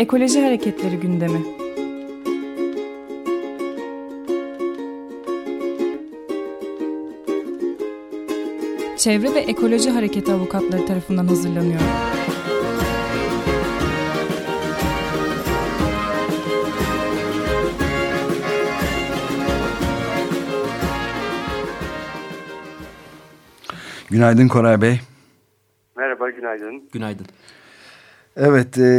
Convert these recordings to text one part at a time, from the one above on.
Ekoloji Hareketleri gündemi. Çevre ve Ekoloji Hareketi avukatları tarafından hazırlanıyor. Günaydın Koray Bey. Merhaba, günaydın. Günaydın. Evet, e,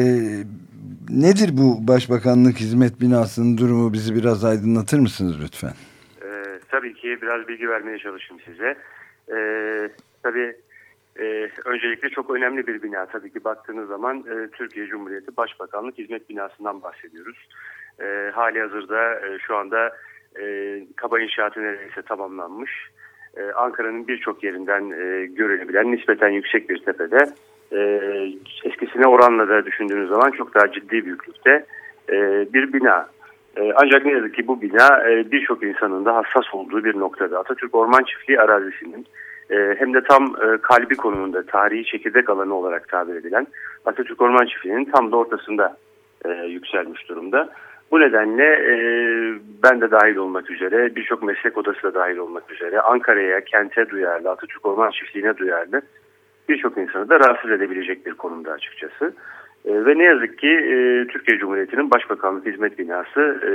nedir bu Başbakanlık Hizmet Binası'nın durumu? Bizi biraz aydınlatır mısınız lütfen? Ee, tabii ki biraz bilgi vermeye çalışayım size. Ee, tabii e, öncelikle çok önemli bir bina. Tabii ki baktığınız zaman e, Türkiye Cumhuriyeti Başbakanlık Hizmet Binası'ndan bahsediyoruz. E, hali hazırda e, şu anda e, kaba inşaatı neredeyse tamamlanmış. E, Ankara'nın birçok yerinden e, görülebilen nispeten yüksek bir tepede e, eskisine oranla da düşündüğünüz zaman çok daha ciddi büyüklükte e, bir bina. E, ancak ne yazık ki bu bina e, birçok insanın da hassas olduğu bir noktada. Atatürk Orman Çiftliği arazisinin e, hem de tam e, kalbi konumunda tarihi çekirdek alanı olarak tabir edilen Atatürk Orman Çiftliği'nin tam da ortasında e, yükselmiş durumda. Bu nedenle e, ben de dahil olmak üzere, birçok meslek odası da dahil olmak üzere Ankara'ya, kente duyarlı, Atatürk Orman Çiftliği'ne duyarlı birçok insanı da rahatsız edebilecek bir konumda açıkçası. E, ve ne yazık ki e, Türkiye Cumhuriyeti'nin Başbakanlık Hizmet Binası e,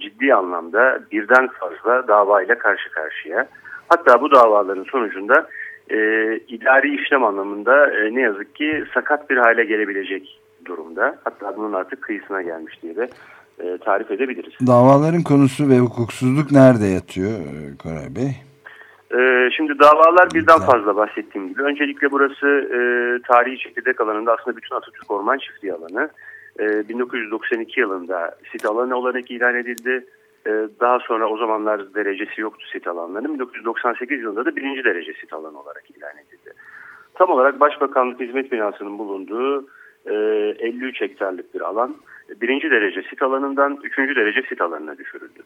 ciddi anlamda birden fazla davayla karşı karşıya. Hatta bu davaların sonucunda e, idari işlem anlamında e, ne yazık ki sakat bir hale gelebilecek durumda. Hatta bunun artık kıyısına gelmiş diye de e, tarif edebiliriz. Davaların konusu ve hukuksuzluk nerede yatıyor e, Koray Bey? Ee, şimdi davalar birden fazla bahsettiğim gibi. Öncelikle burası e, tarihi çekirdek alanında aslında bütün Atatürk Orman Çiftliği alanı. E, 1992 yılında sit alanı olarak ilan edildi. E, daha sonra o zamanlar derecesi yoktu sit alanlarının. 1998 yılında da birinci derece sit alanı olarak ilan edildi. Tam olarak Başbakanlık Hizmet Binası'nın bulunduğu e, 53 hektarlık bir alan birinci derece sit alanından üçüncü derece sit alanına düşürüldü.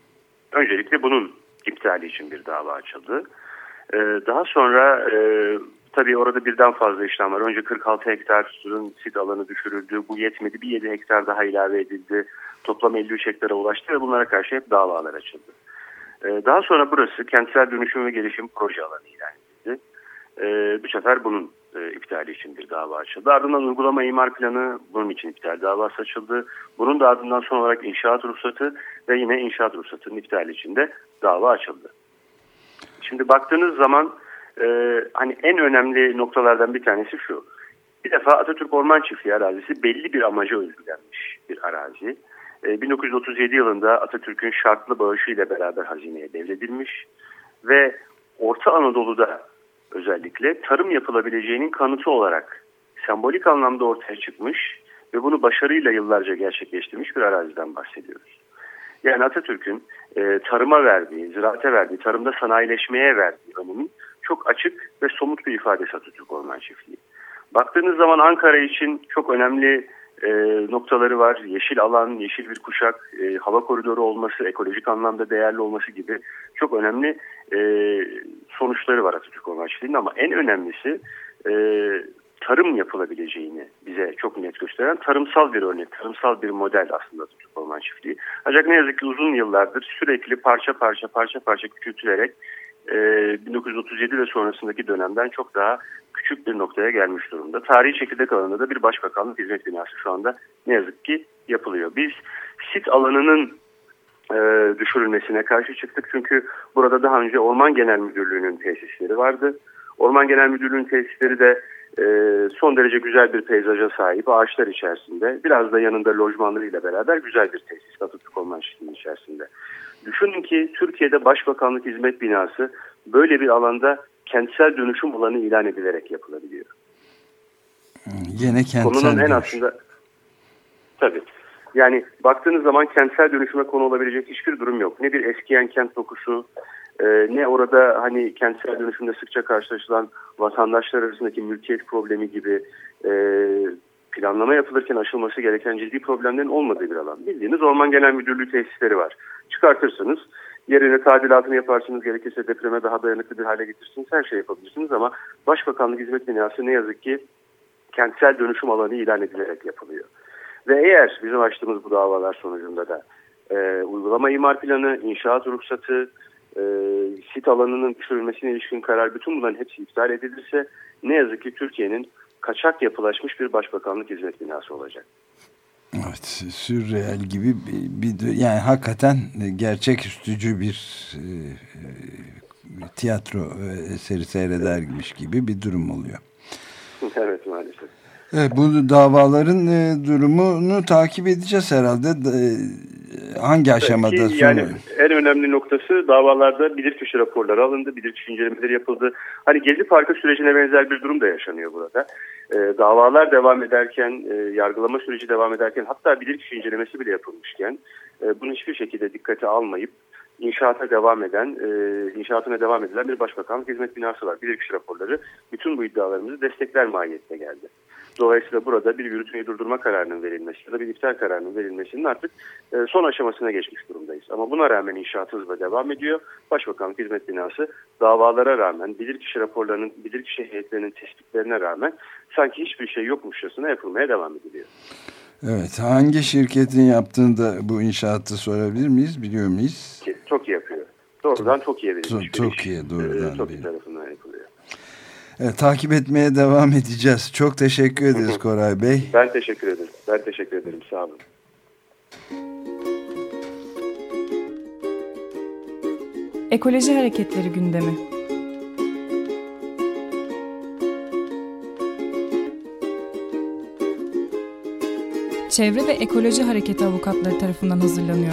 Öncelikle bunun iptali için bir dava açıldı. Ee, daha sonra e, tabii orada birden fazla işlem var. Önce 46 hektarın sit alanı düşürüldü. Bu yetmedi. Bir 7 hektar daha ilave edildi. Toplam 53 hektara ulaştı ve bunlara karşı hep davalar açıldı. Ee, daha sonra burası kentsel dönüşüm ve gelişim proje alanı ilan edildi. Ee, bu sefer bunun e, iptali için bir dava açıldı. Ardından uygulama imar planı bunun için iptal davası açıldı. Bunun da ardından son olarak inşaat ruhsatı ve yine inşaat ruhsatının iptali için de dava açıldı. Şimdi baktığınız zaman e, hani en önemli noktalardan bir tanesi şu. Bir defa Atatürk Orman Çiftliği arazisi belli bir amaca özgülenmiş bir arazi. E, 1937 yılında Atatürk'ün şartlı bağışı ile beraber hazineye devredilmiş ve Orta Anadolu'da özellikle tarım yapılabileceğinin kanıtı olarak sembolik anlamda ortaya çıkmış ve bunu başarıyla yıllarca gerçekleştirmiş bir araziden bahsediyoruz. Yani Atatürk'ün e, tarıma verdiği, ziraate verdiği, tarımda sanayileşmeye verdiği önemin çok açık ve somut bir ifadesi Atatürk Orman Çiftliği. Baktığınız zaman Ankara için çok önemli e, noktaları var. Yeşil alan, yeşil bir kuşak, e, hava koridoru olması, ekolojik anlamda değerli olması gibi çok önemli e, sonuçları var Atatürk Orman Çiftliği'nin ama en önemlisi e, tarım yapılabileceğini bize çok net gösteren tarımsal bir örnek, tarımsal bir model aslında Atatürk Orman Çiftliği. Ancak ne yazık ki uzun yıllardır sürekli parça parça parça parça küçültülerek e, 1937 ve sonrasındaki dönemden çok daha küçük bir noktaya gelmiş durumda. Tarihi çekirdek alanında da bir başbakanlık hizmet binası şu anda ne yazık ki yapılıyor. Biz sit alanının e, düşürülmesine karşı çıktık çünkü burada daha önce Orman Genel Müdürlüğü'nün tesisleri vardı. Orman Genel Müdürlüğü'nün tesisleri de e, son derece güzel bir peyzaja sahip ağaçlar içerisinde biraz da yanında lojmanlarıyla beraber güzel bir tesis Atatürk Orman Çiftliği'nin içerisinde. Düşünün ki Türkiye'de Başbakanlık Hizmet Binası böyle bir alanda kentsel dönüşüm alanı ilan edilerek yapılabiliyor. Yine kentsel Konunun en aslında tabii. Yani baktığınız zaman kentsel dönüşüme konu olabilecek hiçbir durum yok. Ne bir eskiyen kent dokusu, e, ne orada hani kentsel dönüşümde sıkça karşılaşılan vatandaşlar arasındaki mülkiyet problemi gibi e, planlama yapılırken aşılması gereken ciddi problemlerin olmadığı bir alan. Bildiğiniz Orman Genel Müdürlüğü tesisleri var. Çıkartırsınız, yerine tadilatını yaparsınız, gerekirse depreme daha dayanıklı bir hale getirirsiniz, her şey yapabilirsiniz ama Başbakanlık Hizmet Binası ne yazık ki kentsel dönüşüm alanı ilan edilerek yapılıyor. Ve eğer bizim açtığımız bu davalar sonucunda da e, uygulama imar planı, inşaat ruhsatı, e, sit alanının düşürülmesine ilişkin karar bütün bunların hepsi iptal edilirse ne yazık ki Türkiye'nin kaçak yapılaşmış bir başbakanlık hizmet binası olacak. Evet, sürreel gibi bir, bir yani hakikaten gerçeküstücü bir e, e, tiyatro eseri seyredermiş gibi bir durum oluyor. evet maalesef. Evet, bu davaların e, durumunu takip edeceğiz herhalde. E, hangi aşamada? Ki, yani en önemli noktası davalarda bilirkişi raporları alındı, bilirkişi incelemeleri yapıldı. Hani Gezi Parkı sürecine benzer bir durum da yaşanıyor burada. E, davalar devam ederken, e, yargılama süreci devam ederken hatta bilirkişi incelemesi bile yapılmışken e, bunu hiçbir şekilde dikkate almayıp inşaata devam eden, e, inşaatına devam edilen bir başbakanlık hizmet binası var. Bilirkişi raporları bütün bu iddialarımızı destekler mahiyette geldi. Dolayısıyla burada bir yürütmeyi durdurma kararının verilmesi ya da bir iptal kararının verilmesinin artık e, son aşamasına geçmiş durumdayız. Ama buna rağmen inşaat hızla devam ediyor. Başbakanlık hizmet binası davalara rağmen, bilirkişi raporlarının, bilirkişi heyetlerinin tespitlerine rağmen sanki hiçbir şey yokmuşçasına yapılmaya devam ediliyor. Evet, hangi şirketin yaptığını da bu inşaatı sorabilir miyiz, biliyor muyuz? TOKİ yapıyor. Doğrudan TOKİ'ye verilmiş. TOKİ'ye doğrudan. TOKİ tarafından Evet, takip etmeye devam edeceğiz. Çok teşekkür ederiz Koray Bey. Ben teşekkür ederim. Ben teşekkür ederim. Sağ olun. Ekoloji Hareketleri gündemi. Çevre ve Ekoloji Hareketi avukatları tarafından hazırlanıyor.